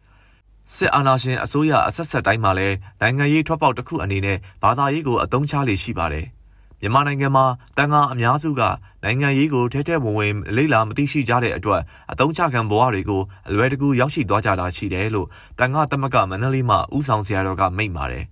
စစ်အာဏာရှင်အစိုးရအဆက်ဆက်တိုင်းမှာလည်းနိုင်ငံရေးထွက်ပေါက်တစ်ခုအနေနဲ့ဘာသာရေးကိုအသုံးချလေရှိပါတယ်။မြန်မာနိုင်ငံမှာတန်ခါအများစုကနိုင်ငံရေးကိုထဲထဲဝင်ဝင်လိမ့်လာမသိရှိကြတဲ့အတွက်အတုံးချခံဘဝတွေကိုအလွယ်တကူရောက်ရှိသွားကြတာရှိတယ်လို့တန်ခါတမကမန္တလေးမှဥဆောင်ဆရာတော်ကမိန့်ပါတယ်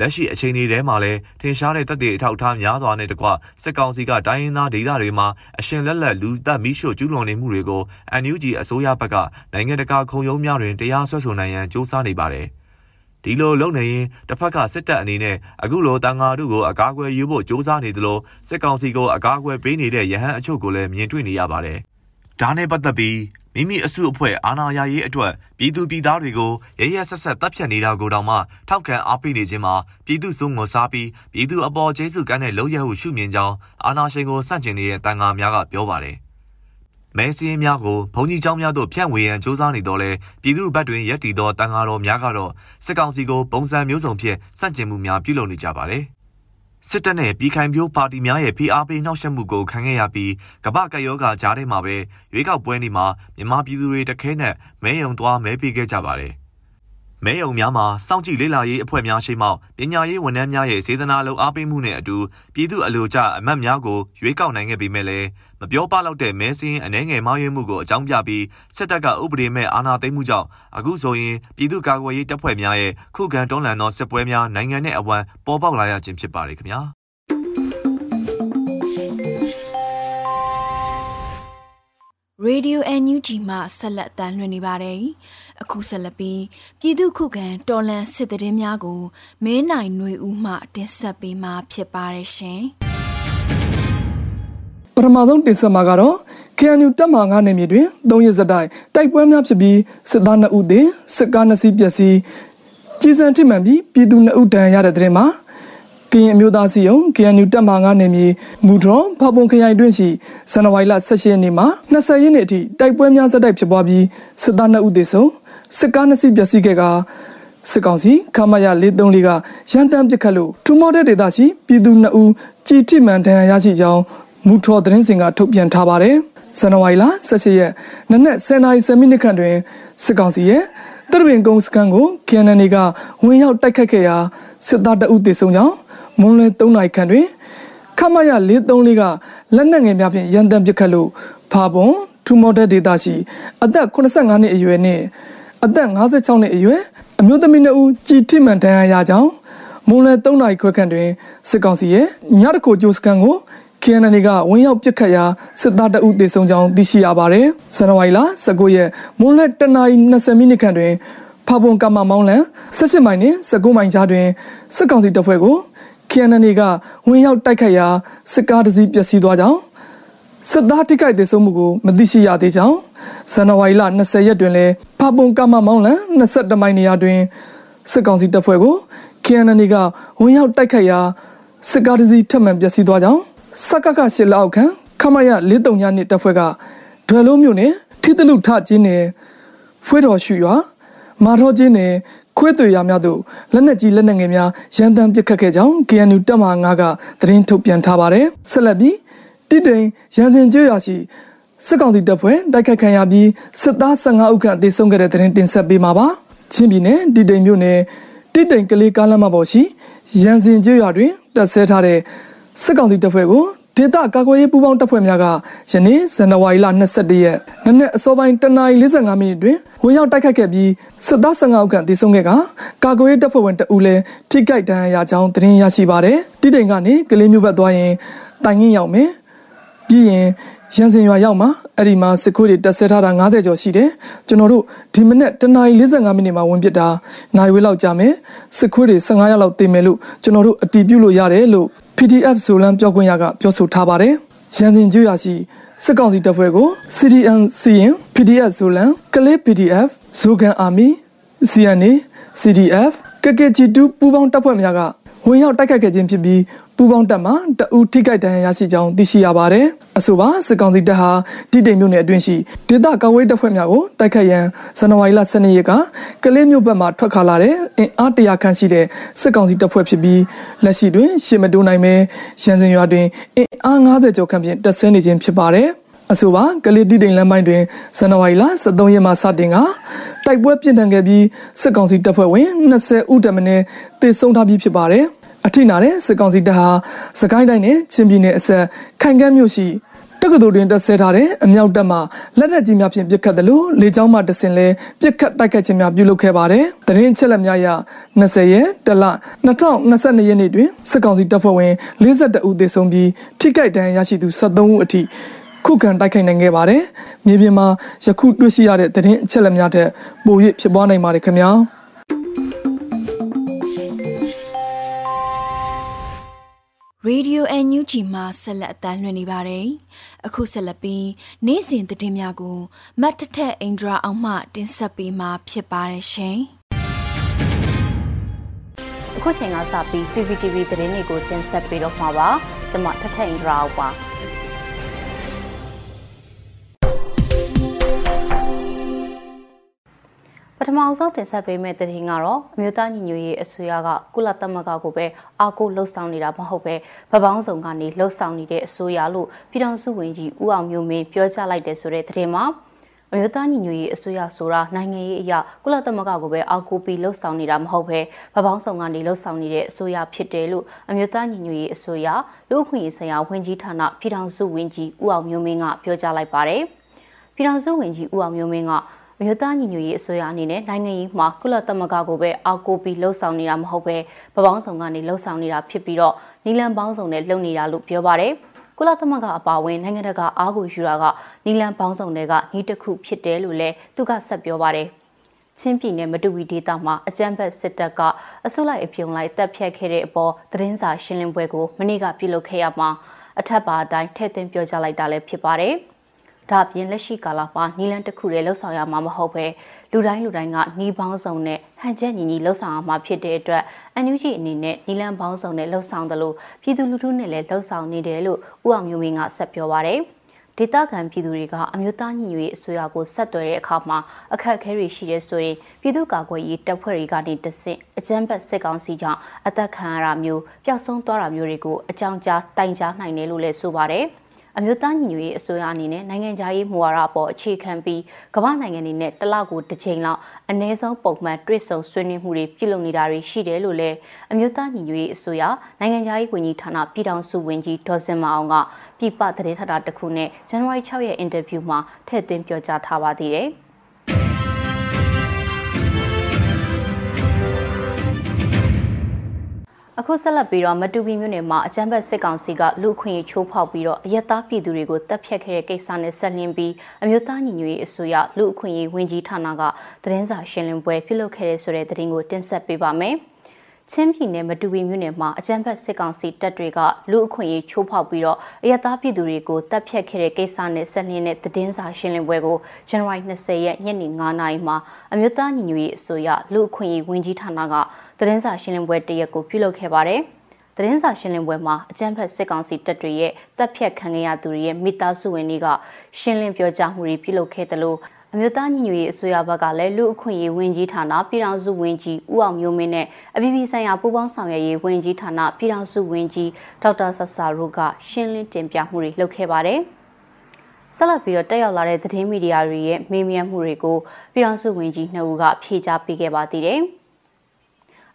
လက်ရှိအချိန်တွေထဲမှာလည်းထင်ရှားတဲ့တပ်တွေအထောက်အထားများစွာနဲ့တကွစစ်ကောင်စီကတိုင်းရင်းသားဒေသတွေမှာအရှင်လက်လက်လူသက်မိရှို့ကျူးလွန်နေမှုတွေကို NUG အစိုးရဘက်ကနိုင်ငံတကာခုံရုံးများတွင်တရားစွဲဆိုနိုင်ရန်စ조사နေပါတယ်။ဒီလိုလုပ်နေရင်တစ်ဖက်ကစစ်တပ်အနေနဲ့အခုလိုတန်ဃာတို့ကိုအကာအကွယ်ယူဖို့စ조사နေသလိုစစ်ကောင်စီကိုအကာအကွယ်ပေးနေတဲ့ရဟန်းအချို့ကိုလည်းမြင်တွေ့နေရပါတယ်။ ဒါနဲ့ပတ်သက်ပြီးမိမိအစုအဖွဲ့အာဏာရရေးအတွက်ပြည်သူပြည်သားတွေကိုရရဆက်ဆက်တပ်ဖြတ်နေတာကိုတောင်မှထောက်ခံအားပေးနေခြင်းမှာပြည်သူစုံကိုစားပြီးပြည်သူအပေါ်ကျေးဇူးကမ်းတဲ့လုံရဟုရှုမြင်ကြောင်းအာဏာရှင်ကိုစန့်ကျင်နေတဲ့တန်ဃာများကပြောပါတယ်။မဲစင်းများကိုဘုံကြီးเจ้าများတို့ဖြန့်ဝေရန်စ조사နေတော့လဲပြည်သူ့ဘက်တွင်ရက်တည်သောတန်ဃာတော်များကတော့စစ်ကောင်စီကိုပုံစံမျိုးစုံဖြင့်စန့်ကျင်မှုများပြုလုပ်နေကြပါတယ် စစ်တပ်နဲ့ပြည်ခိုင်ပြိုးပါတီများရဲ့ဖိအားပေးနှောက်ယှက်မှုကိုခံခဲ့ရပြီးကမ္ဘာကယောဂါကြားထဲမှာပဲရွေးကောက်ပွဲနေ့မှာမြန်မာပြည်သူတွေတခဲနဲ့မဲယုံသွားမဲပေးခဲ့ကြပါတယ် မဲယုံများမှာစောင့်ကြည့်လေ့လာရေးအဖွဲ့များရှိမှပညာရေးဝန်ထမ်းများရဲ့စေတနာလုံအားပေးမှုနဲ့အတူပြည်သူအလိုကျအမတ်များကိုရွေးကောက်နိုင်ခဲ့ပေမဲ့လည်းမပြောပလောက်တဲ့မဲစင်းအနှဲငယ်မှားယွင်းမှုကိုအကြောင်းပြပြီးစစ်တပ်ကဥပဒေမဲ့အာဏာသိမ်းမှုကြောင့်အခုဆိုရင်ပြည်သူ့ကာကွယ်ရေးတပ်ဖွဲ့များရဲ့ခုခံတွန်းလှန်သောစစ်ပွဲများနိုင်ငံနဲ့အဝမ်းပေါ်ပေါက်လာရခြင်းဖြစ်ပါတယ်ခင်ဗျာ။ Radio NUG မှဆက်လက်တမ်းလွှင့်နေပါတယ်။အခုဆက်လက်ပြီးပြည်သူခုခံတော်လှန်စစ်တရင်များကိုမင်းနိုင်ຫນွေဦးမှတင်ဆက်ပေးမှာဖြစ်ပါတယ်ရှင်။ပထမဆုံးတင်ဆက်မှာကတော့ KNU တပ်မဟာ9နယ်မြေတွင်၃ရက်စတိုင်တိုက်ပွဲများဖြစ်ပြီးစစ်သား2ဦးသေစစ်ကား2စီးပျက်စီးကြီးစံထိမှန်ပြီးပြည်သူ2ဦးတန်ရတဲ့တဲ့မှာ ကရင်အမျိုးသားစီယုံ KNU တပ်မဟာ9နယ်မြေမူဒရွန်ဖပုံခရိုင်တွင်ရှိဇန်နဝါရီလ18ရက်နေ့မှာ20ရက်နေ့အထိတိုက်ပွဲများဆက်တိုက်ဖြစ်ပွားပြီးစစ်သား2ဦးသေဆုံးစစ်ကား2စီးပျက်စီးခဲ့ကစစ်ကောင်စီခမရ434ကရန်တမ်းပစ်ခတ်လို့ထူမော်တဲ့ဒေသရှိပြည်သူ2ဦးကြည်ထိမှန်ဒဏ်ရာရရှိကြောင်းမူထော်သတင်းစင်ကထုတ်ပြန်ထားပါတယ်ဇန်နဝါရီလ18ရက်နနက်10:10မိနစ်ခန့်တွင်စစ်ကောင်စီရဲ့တရပင်ကုန်းစကန်ကို KNN ကဝင်ရောက်တိုက်ခတ်ခဲ့ရာစစ်သားတအုပ်သေဆုံးကြောင်း မွန်းလွဲ3နာရီခန့်တွင်ခမရ434ကလက်နက်ငယ်များဖြင့်ရန်တမ်းပစ်ခတ်လို့ဖာပွန်ထူမော်တဲ့ဒေတာရှိအသက်85နှစ်အရွယ်နဲ့အသက်56နှစ်အရွယ်အမျိုးသမီး2ဦးကြည်ထိမှန်တန်းရကြောင်းမွန်လယ်3နာရီခွဲခန့်တွင်စစ်ကောင်စီရဲ့ညတကိုကျိုးစကန်ကို KNN ကဝင်ရောက်ပစ်ခတ်ရာစစ်သားတအုပ်တေဆုံးကြောင်းသိရှိရပါတယ်။ဇန်နဝါရီလ19ရက်မွန်လက်တနာရီ20မိနစ်ခန့်တွင်ဖပွန်ကမ္မမောင်းလန်18မိုင်နှင့်19မိုင်ကြားတွင်စစ်ကောင်စီတပ်ဖွဲ့ကို KNN ကဝင်ရောက်တိုက်ခတ်ရာစစ်ကားတစ်စီးပျက်စီးသွားကြောင်းစစ်သားထိခိုက်ဒေဆုံးမှုကိုမသိရှိရသေးကြောင်းဇန်နဝါရီလ20ရက်တွင်လည်းဖပွန်ကမ္မမောင်းလန်22မိုင်နေရာတွင်စစ်ကောင်စီတပ်ဖွဲ့ကို KNN ကဝင်ရောက်တိုက်ခတ်ရာစစ်ကားတစ်စီးထပ်မံပျက်စီးသွားကြောင်းစကကရှစ်လောက်ခံခမရ၄တုံညာနှစ်တပ်ဖွဲ့ကဒွယ်လုံးမြို့နယ်ထိတလူထကျင်းနယ်ဖွေးတော်ရှူရွာမာတော်ကျင်းနယ် ခွေးသွေရများသို့လက်နက်ကြီးလက်နက်ငယ်များရန်တမ်းပစ်ခတ်ခဲ့ကြောင်း KNU တပ်မ9ကသတင်းထုတ်ပြန်ထားပါတယ်ဆက်လက်ပြီးတိတိန်ရန်စင်ကျွရရှိစစ်ကောင်စီတပ်ဖွဲ့တိုက်ခိုက်ခံရပြီးစစ်သား15ဦးခန့်အသေးဆုံးခဲ့တဲ့သတင်းတင်ဆက်ပေးမှာပါချင်းပြည်နယ်တိတိန်မြို့နယ်တိတိန်ကလေးကားလမ်းမပေါ်ရှိရန်စင်ကျွရတွင်တပ်ဆဲထားတဲ့စစ်ကောင်စီတပ်ဖွဲ့ကို ဒေသကာကွယ်ရေးပူးပေါင်းတပ်ဖွဲ့များကယနေ့ဇန်နဝါရီလ22ရက်နနက်အစောပိုင်းတနာရီ45မိနစ်တွင်ဝင်ရောက်တိုက်ခတ်ခဲ့ပြီးစစ်သား15ဦးခန့်တည်ဆုံခဲ့ကကာကွယ်ရေးတပ်ဖွဲ့ဝင်တအူးလည်းထိခိုက်ဒဏ်ရာရကြောင်းသတင်းရရှိပါတယ်။တိတိန်ကနေကလေးမျိုးဘက်သွားရင်တိုင်ငင်းရောက်မယ်။ပြီးရင်ရန်စင်ရွာရောက်မှာအဲ့ဒီမှာစစ်ခွေးတွေတက်ဆဲထားတာ90ကျော်ရှိတယ်ကျွန်တော်တို့ဒီမနေ့တနာရီ45မိနစ်မှာဝင်ပစ်တာနိုင်ဝေးလောက်ကြာမယ်စစ်ခွေးတွေ15ရက်လောက်တည်မယ်လို့ကျွန်တော်တို့အတီးပြုတ်လို့ရတယ်လို့ PDF ဆိုလန်ပြောခွင့်ရကပြောဆိုထားပါတယ်။ရန်စင်ကျွရရှိစစ်ကောင်စီတပ်ဖွဲ့ကို CDN စီရင် PDF ဆိုလန်ကလေး PDF ဇိုကန်အာမီ CNA CDF ကကဂျီတူပူပေါင်းတပ်ဖွဲ့များကဝင်ရောက်တိုက်ခိုက်ခဲ့ခြင်းဖြစ်ပြီး ပူပေါင်းတပ်မှတအူထိခိုက်ဒဏ်ရာရရှိကြောင်းသိရှိရပါတယ်။အဆိုပါစစ်ကောင်စီတပ်ဟာတိတိမ်မြို့နယ်အတွင်းရှိဒေသကာကွယ်တပ်ဖွဲ့များကိုတိုက်ခိုက်ရန်ဇန်နဝါရီလ12ရက်ကကလေးမြို့ဘက်မှထွက်ခါလာတဲ့အင်အားတရာခန့်ရှိတဲ့စစ်ကောင်စီတပ်ဖွဲ့ဖြစ်ပြီးလက်ရှိတွင်ရှေ့မတိုးနိုင်ပဲရန်စင်ရွာတွင်အင်အား90ကျော်ခန့်ဖြင့်တပ်ဆဲနေခြင်းဖြစ်ပါတယ်။အဆိုပါကလေးတိတိမ်လမ်းပိုင်းတွင်ဇန်နဝါရီလ23ရက်မှစတင်ကတိုက်ပွဲပြင်းထန်ခဲ့ပြီးစစ်ကောင်စီတပ်ဖွဲ့ဝင်20ဦးတမင်းတေဆုံးထားပြီးဖြစ်ပါတယ်။ အထိနာတဲ့စစ်ကောင်စီတပ်ဟာစကိုင်းတိုင်းနဲ့ချင်းပြည်နယ်အဆက်ခိုင်ကမ်းမြို့ရှိတက္ကသိုလ်တွင်တက်ဆဲထားတဲ့အမြောက်တပ်မှလက်နက်ကြီးများဖြင့်ပစ်ခတ်တယ်လို့လေကြောင်းမှတဆင်လဲပစ်ခတ်တိုက်ခတ်ခြင်းများပြုလုပ်ခဲ့ပါတယ်။တရင်ချက်လက်များရ20ရက်တလ2022ရက်နေ့တွင်စစ်ကောင်စီတပ်ဖွဲ့ဝင်42ဦးသေဆုံးပြီးထိခိုက်ဒဏ်ရာရရှိသူ73ဦးအထိခုခံတိုက်ခိုက်နိုင်ခဲ့ပါတယ်။မြေပြင်မှာယခုတွေ့ရှိရတဲ့တရင်အချက်လက်များထက်ပို၍ဖြစ်ပွားနိုင်ပါတယ်ခင်ဗျာ။ Radio NUG မှာဆက်လက်အသံလွှင့်နေပါတယ်။အခုဆက်လက်ပြီးနေ့စဉ်သတင်းများကိုမတ်ထထအင်ဒရာအောင်မှတင်ဆက်ပေးမှာဖြစ်ပါတယ်ရှင်။အခုချိန်ကစပြီး PPTV သတင်းတွေကိုတင်ဆက်ပေးတော့မှာပါ။ကျွန်မထထအင်ဒရာအောင်ပါ။ ပထမဆုံးတင်ဆက်ပေးမယ့်သတင်းကတော့အမျိုးသားညီညွတ်ရေးအစိုးရကကုလသမဂ္ဂကိုပဲအာကိုလှုပ်ဆောင်နေတာမဟုတ်ပဲဗပောင်းဆောင်ကနေလှုပ်ဆောင်နေတဲ့အစိုးရလို့ပြည်ထောင်စုဝန်ကြီးဦးအောင်မျိုးမင်းပြောကြားလိုက်တဲ့ဆိုတဲ့သတင်းမှာအမျိုးသားညီညွတ်ရေးအစိုးရဆိုတာနိုင်ငံရေးအရာကုလသမဂ္ဂကိုပဲအောက်ကိုပြီးလှုပ်ဆောင်နေတာမဟုတ်ပဲဗပောင်းဆောင်ကနေလှုပ်ဆောင်နေတဲ့အစိုးရဖြစ်တယ်လို့အမျိုးသားညီညွတ်ရေးအစိုးရလူ့အခွင့်အရေးဆိုင်ရာဝန်ကြီးဌာနပြည်ထောင်စုဝန်ကြီးဦးအောင်မျိုးမင်းကပြောကြားလိုက်ပါတယ်ပြည်ထောင်စုဝန်ကြီးဦးအောင်မျိုးမင်းက မြို့သားညီညွတ်ရေးအစိုးရအနေနဲ့နိုင်ငံရေးမှာကုလသမဂ္ဂကိုပဲအောက်ကိုပြီးလှုပ်ဆောင်နေတာမဟုတ်ပဲပပောင်းဆောင်ကနေလှုပ်ဆောင်နေတာဖြစ်ပြီးတော့နီလန်ပေါင်းဆောင်နဲ့လှုပ်နေတာလို့ပြောပါတယ်ကုလသမဂ္ဂအပါအဝင်နိုင်ငံတကာအားကိုယူတာကနီလန်ပေါင်းဆောင်တွေကဤတစ်ခုဖြစ်တယ်လို့လည်းသူကဆက်ပြောပါတယ်ချင်းပြည်နယ်မတူဝီဒေသမှာအကြမ်းဖက်စစ်တပ်ကအစုလိုက်အပြုံလိုက်တပ်ဖြတ်ခဲ့တဲ့အပေါ်သတင်းစာရှင်းလင်းပွဲကိုမနေ့ကပြုလုပ်ခဲ့ရမှာအထက်ပါအတိုင်းထည့်သွင်းပြောကြားလိုက်တာလည်းဖြစ်ပါတယ်။ ဒါပြင်လက်ရှိကာလမှာနီလန်တစ်ခုတည်းလှုပ်ဆောင်ရမှာမဟုတ်ပဲလူတိုင်းလူတိုင်းကနီးပေါင်းစုံနဲ့ဟန်ချက်ညီညီလှုပ်ဆောင်ရမှာဖြစ်တဲ့အတွက်အန်ယူဂျီအနေနဲ့နီလန်ပေါင်းစုံနဲ့လှုပ်ဆောင်တယ်လို့ပြည်သူလူထုနဲ့လည်းလှုပ်ဆောင်နေတယ်လို့ဦးအောင်မျိုးမင်းကဆက်ပြောပါရယ်ဒေသခံပြည်သူတွေကအမျိုးသားညီညွတ်ရေးအစိုးရကိုဆက်သွယ်တဲ့အခါမှာအခက်အခဲတွေရှိတဲ့ဆိုရင်ပြည်သူ့ကာကွယ်ရေးတပ်ဖွဲ့တွေကနေတဆင့်အကြမ်းဖက်စစ်ကောင်စီကြောင့်အသက်ခံရတာမျိုးပျောက်ဆုံးသွားတာမျိုးတွေကိုအကြောင်းကြားတိုင်ကြားနိုင်တယ်လို့လည်းဆိုပါတယ်။ အမျိုးသားညီညွတ်ရေးအစိုးရအနေနဲ့နိုင်ငံခြားရေးမူဝါဒအပေါ်အခြေခံပြီးကမ္ဘာနိုင်ငံတွေနဲ့တလောက်ကိုတစ်ချိန်လောက်အ ਨੇ ဆုံးပုံမှန်တွေ့ဆုံဆွေးနွေးမှုတွေပြုလုပ်နေတာတွေရှိတယ်လို့လည်းအမျိုးသားညီညွတ်ရေးအစိုးရနိုင်ငံခြားရေးဝန်ကြီးဌာနပြည်ထောင်စုဝန်ကြီးဒေါ်စင်မအောင်ကပြည်ပသတင်းထပ်တာတစ်ခုနဲ့ဇန်နဝါရီ6ရက်အင်တာဗျူးမှာထည့်သွင်းပြောကြားထားပါသေးတယ်။ အခုဆက်လက်ပြီးတော့မတူပီမြို့နယ်မှာအကြမ်းဖက်စစ်ကောင်စီကလူခွင့်ရေးချိုးဖောက်ပြီးတော့အရက်သားပြည်သူတွေကိုတပ်ဖြတ်ခဲ့တဲ့ကိစ္စနဲ့ဆက်လျင်းပြီးအမျိုးသားညီညွတ်ရေးအစိုးရလူအခွင့်ရေးဝန်ကြီးဌာနကသတင်းစာရှင်းလင်းပွဲပြုလုပ်ခဲ့တဲ့ဆိုတဲ့သတင်းကိုတင်ဆက်ပေးပါမယ်။ ချင်းပြည်နယ်မတူပီမြို့နယ်မှာအကြမ်းဖက်စစ်ကောင်စီတပ်တွေကလူအခွင့်အရေးချိုးဖောက်ပြီးတော့အရသားပြည်သူတွေကိုတပ်ဖြတ်ခဲ့တဲ့ကိစ္စနဲ့ဆက်လျင်းတဲ့သတင်းစာရှင်းလင်းပွဲကိုဇန်နဝါရီ20ရက်ညနေ9:00နာရီမှာအမျိုးသားညီညွတ်ရေးအစိုးရလူအခွင့်အရေးဝန်ကြီးဌာနကသတင်းစာရှင်းလင်းပွဲတရက်ကိုပြုလုပ်ခဲ့ပါတယ်။သတင်းစာရှင်းလင်းပွဲမှာအကြမ်းဖက်စစ်ကောင်စီတပ်တွေရဲ့တပ်ဖြတ်ခံရသူတွေရဲ့မိသားစုဝင်တွေကရှင်းလင်းပြောကြားမှုတွေပြုလုပ်ခဲ့တယ်လို့ အမျိုးသားညီညွတ်ရေးအစိုးရဘက်ကလည်းလူအခွင့်အရေးဝန်ကြီးဌာနပြည်ထောင်စုဝန်ကြီးဦးအောင်မျိုးမင်းနဲ့အပြည်ပြည်ဆိုင်ရာပူးပေါင်းဆောင်ရွက်ရေးဝန်ကြီးဌာနပြည်ထောင်စုဝန်ကြီးဒေါက်တာဆဆာရိုကရှင်းလင်းတင်ပြမှုတွေလုပ်ခဲ့ပါတယ်။ဆက်လက်ပြီးတော့တက်ရောက်လာတဲ့သတင်းမီဒီယာတွေရဲ့မေးမြန်းမှုတွေကိုပြည်ထောင်စုဝန်ကြီးနှုတ်ကဖြေကြားပေးခဲ့ပါသေးတယ်။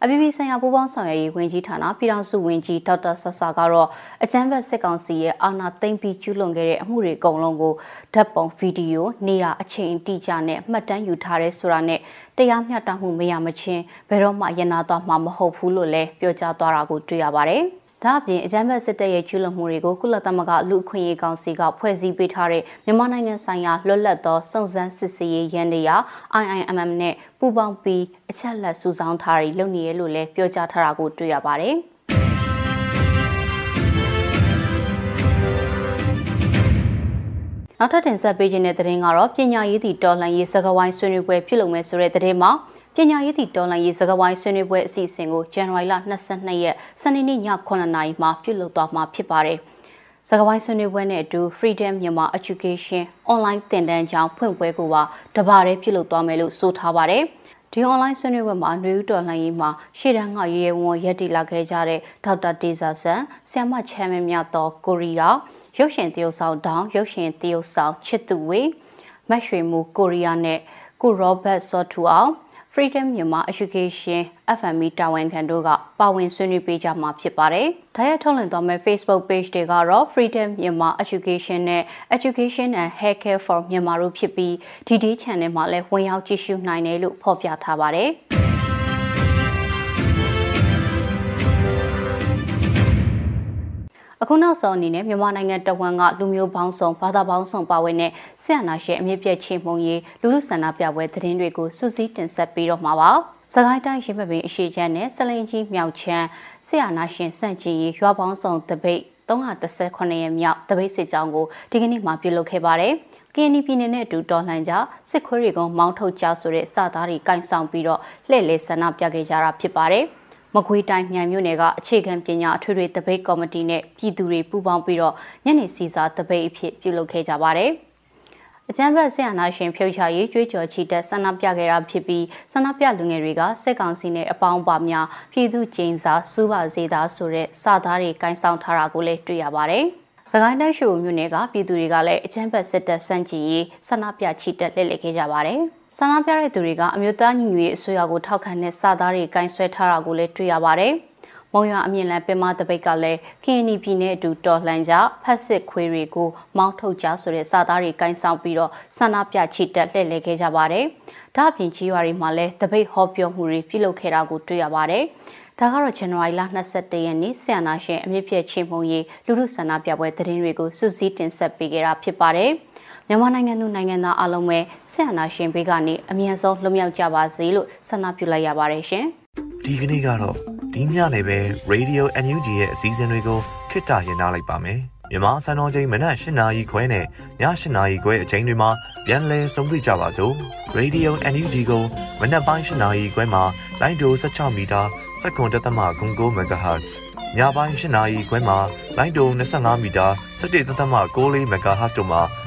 အပြည်ပြည်ဆိုင်ရာပူးပေါင်းဆောင်ရွက်ရေးဝန်ကြီးဌာနပြည်ထောင်စုဝန်ကြီးဒေါက်တာဆဆာကတော့အကြမ်းဖက်စစ်ကောင်စီရဲ့အာဏာသိမ်းပြီးကျူးလွန်ခဲ့တဲ့အမှုတွေအကုန်လုံးကိုဓာတ်ပုံဗီဒီယိုနေရာအချိန်တိကျနဲ့မှတ်တမ်းယူထားရဲဆိုတာနဲ့တရားမျှတမှုမရမချင်းဘယ်တော့မှရနာသွားမှာမဟုတ်ဘူးလို့လည်းပြောကြားသွားတာကိုတွေ့ရပါတယ်။ ဒါအပြင်အကြမ်းဖက်စစ်တပ်ရဲ့ကျူးလွန်မှုတွေကိုကုလသမဂ္ဂလူအခွင့်အရေးကောင်စီကဖွဲ့စည်းပေးထားတဲ့မြန်မာနိုင်ငံဆိုင်ရာလွတ်လပ်သောစုံစမ်းစစ်ဆေးရေးရန်တရား IIMM နဲ့ပူးပေါင်းပြီးအချက်လက်စုဆောင်းထားပြီးလုပ်နေရလို့လည်းပြောကြားထားတာကိုတွေ့ရပါတယ်။နောက်ထပ်တင်ဆက်ပေးခြင်းတဲ့သတင်းကတော့ပညာရေးသည့်တော်လှန်ရေးစကားဝိုင်းဆွေးနွေးပွဲပြုလုပ်မယ်ဆိုတဲ့သတင်းမှာ ပညာရေးသည့်တော်လှန်ရေးစကားဝိုင်းဆွေးနွေးပွဲအစီအစဉ်ကိုဇန်နဝါရီလ22ရက်စနေနေ့ည9:00နာရီမှာပြုလုပ်သွားမှာဖြစ်ပါတယ်။စကားဝိုင်းဆွေးနွေးပွဲနဲ့အတူ Freedom Myanmar Education Online သင်တန်းကျောင်းဖွင့်ပွဲကိုပါတပါးတည်းပြုလုပ်သွားမယ်လို့ဆိုထားပါတယ်။ဒီ online ဆွေးနွေးပွဲမှာနှွေဦးတော်လှန်ရေးမှာရှေ့တန်းကရေဝံရက်တီလာခဲ့ကြတဲ့ဒေါက်တာတေဇာဆန်ဆ iam မချမ်းမင်းမြတ်တော်ကိုရီးယားရုပ်ရှင်တရုတ်ဆောင်ဒေါင်းရုပ်ရှင်တရုတ်ဆောင်ချစ်သူဝေမတ်ရွှေမူကိုရီးယားနဲ့ကိုရောဘတ်စောထူအောင် Freedom မြန်မာ Education FME တာဝန်ခံတို့ကပါဝင်ဆွေးနွေးပေးကြမှာဖြစ်ပါတယ်။ဒါရထုတ်လွှင့်သွားမယ့် Facebook page တွေကတော့ Freedom မြန်မာ Education နဲ့ Education and Healthcare for မြန်မာတို့ဖြစ်ပြီး DD Channel မှာလည်းဝင်ရောက်ကြည့်ရှုနိုင်တယ်လို့ဖော်ပြထားပါတယ်။ အခုနောက်ဆုံးအနေနဲ့မြန်မာနိုင်ငံတဝန်ကလူမျိုးပေါင်းစုံဘာသာပေါင်းစုံပါဝင်တဲ့ဆရာနာရှင်အမြင့်ပြည့်ချေမှုန်ရေးလူလူဆန္ဒပြပွဲသတင်းတွေကိုစူးစီးတင်ဆက်ပေးတော့မှာပါ။စကိုင်းတိုင်းရင်းမပင်အရှိချမ်းနဲ့စလိန်ကြီးမြောက်ချမ်းဆရာနာရှင်စန့်ကျင်ရေးရွာပေါင်းစုံတပိတ်318ရက်မြောက်တပိတ်စစ်ကြောင်းကိုဒီကနေ့မှပြုလုပ်ခဲ့ပါတယ်။ KNY ပြည်နယ်နဲ့အတူတော်လှန်ကြစစ်ခွေးတွေကမောင်းထုတ်ကြဆိုတဲ့စသားတွေကင်ဆောင်ပြီးတော့လှည့်လေဆန္ဒပြခဲ့ကြတာဖြစ်ပါတယ်။ မကွေးတိုင်းမြန်မြို့နယ်ကအခြေခံပညာအထွေထွေတပိတ်ကော်မတီနဲ့ပြည်သူတွေပူးပေါင်းပြီးတော့ညနေစီစာတပိတ်အဖြစ်ပြုလုပ်ခဲ့ကြပါတယ်။အကြမ်းဖက်ဆရာနာရှင်ဖြုတ်ချရေးကြွေးကြော်ချီတက်ဆန္ဒပြခဲ့တာဖြစ်ပြီးဆန္ဒပြလူငယ်တွေကစစ်ကောင်စီနဲ့အပေါင်းပါများပြည်သူကျင်းစာစူးပါစေတာဆိုတဲ့စာသားတွေကင်ဆောင်ထားတာကိုလည်းတွေ့ရပါတယ်။စကိုင်းတိုင်းရှိုမြို့နယ်ကပြည်သူတွေကလည်းအကြမ်းဖက်စစ်တပ်စန့်ကျင်ရေးဆန္ဒပြချီတက်လှည့်လည်ခဲ့ကြပါတယ်။ ဆန္ဒပြတဲ့သူတွေကအမျိုးသားညီညွတ်ရေးအစိုးရကိုထောက်ခံတဲ့စာသားတွေကင်ဆွဲထားတာကိုလည်းတွေ့ရပါတယ်။မုံရွာအမြင့်လန်းပင်မတပိတ်ကလည်း KNY ပြည်နယ်အတူတော်လှန်ကြဖက်စစ်ခွေးတွေကိုမောင်းထုတ်ကြဆိုတဲ့စာသားတွေကင်ဆောင်ပြီးတော့ဆန္ဒပြချီတက်လှည့်လည်ခဲ့ကြပါတယ်။ဒါ့အပြင်ကြီးရွာတွေမှာလည်းတပိတ်ဟောပြောမှုတွေပြုလုပ်ခဲ့တာကိုတွေ့ရပါတယ်။ဒါကတော့ဇန်နဝါရီလ22ရက်နေ့ဆီယနာရှင်အမြင့်ပြည့်ချင်းမှုရေးလူထုဆန္ဒပြပွဲသတင်းတွေကိုစုစည်းတင်ဆက်ပေးခဲ့တာဖြစ်ပါတယ်။ မြန်မာနိုင်ငံသူနိုင်ငံသားအလုံးပဲဆက်အနာရှင်ဘေးကနေအမြန်ဆုံးလွတ်မြောက်ကြပါစေလို့ဆန္ဒပြုလိုက်ရပါတယ်ရှင်။ဒီကနေ့ကတော့ဒီညနေပဲ Radio NUG ရဲ့အစည်းအဝေးတွေကိုခਿੱတရရနိုင်ပါမယ်။မြန်မာစံတော်ချိန်မနက်၈နာရီခွဲနဲ့ည၈နာရီခွဲအချိန်တွေမှာပြန်လည်ဆုံးဖြတ်ကြပါစို့။ Radio NUG ကိုမနက်ပိုင်း၈နာရီခွဲမှာလိုင်းဒို16မီတာစက္ကန့်တသမ9 MHz ညပိုင်း၈နာရီခွဲမှာလိုင်းဒို25မီတာ17သမ6 MHz တို့မှာ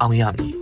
အောင်ရမည်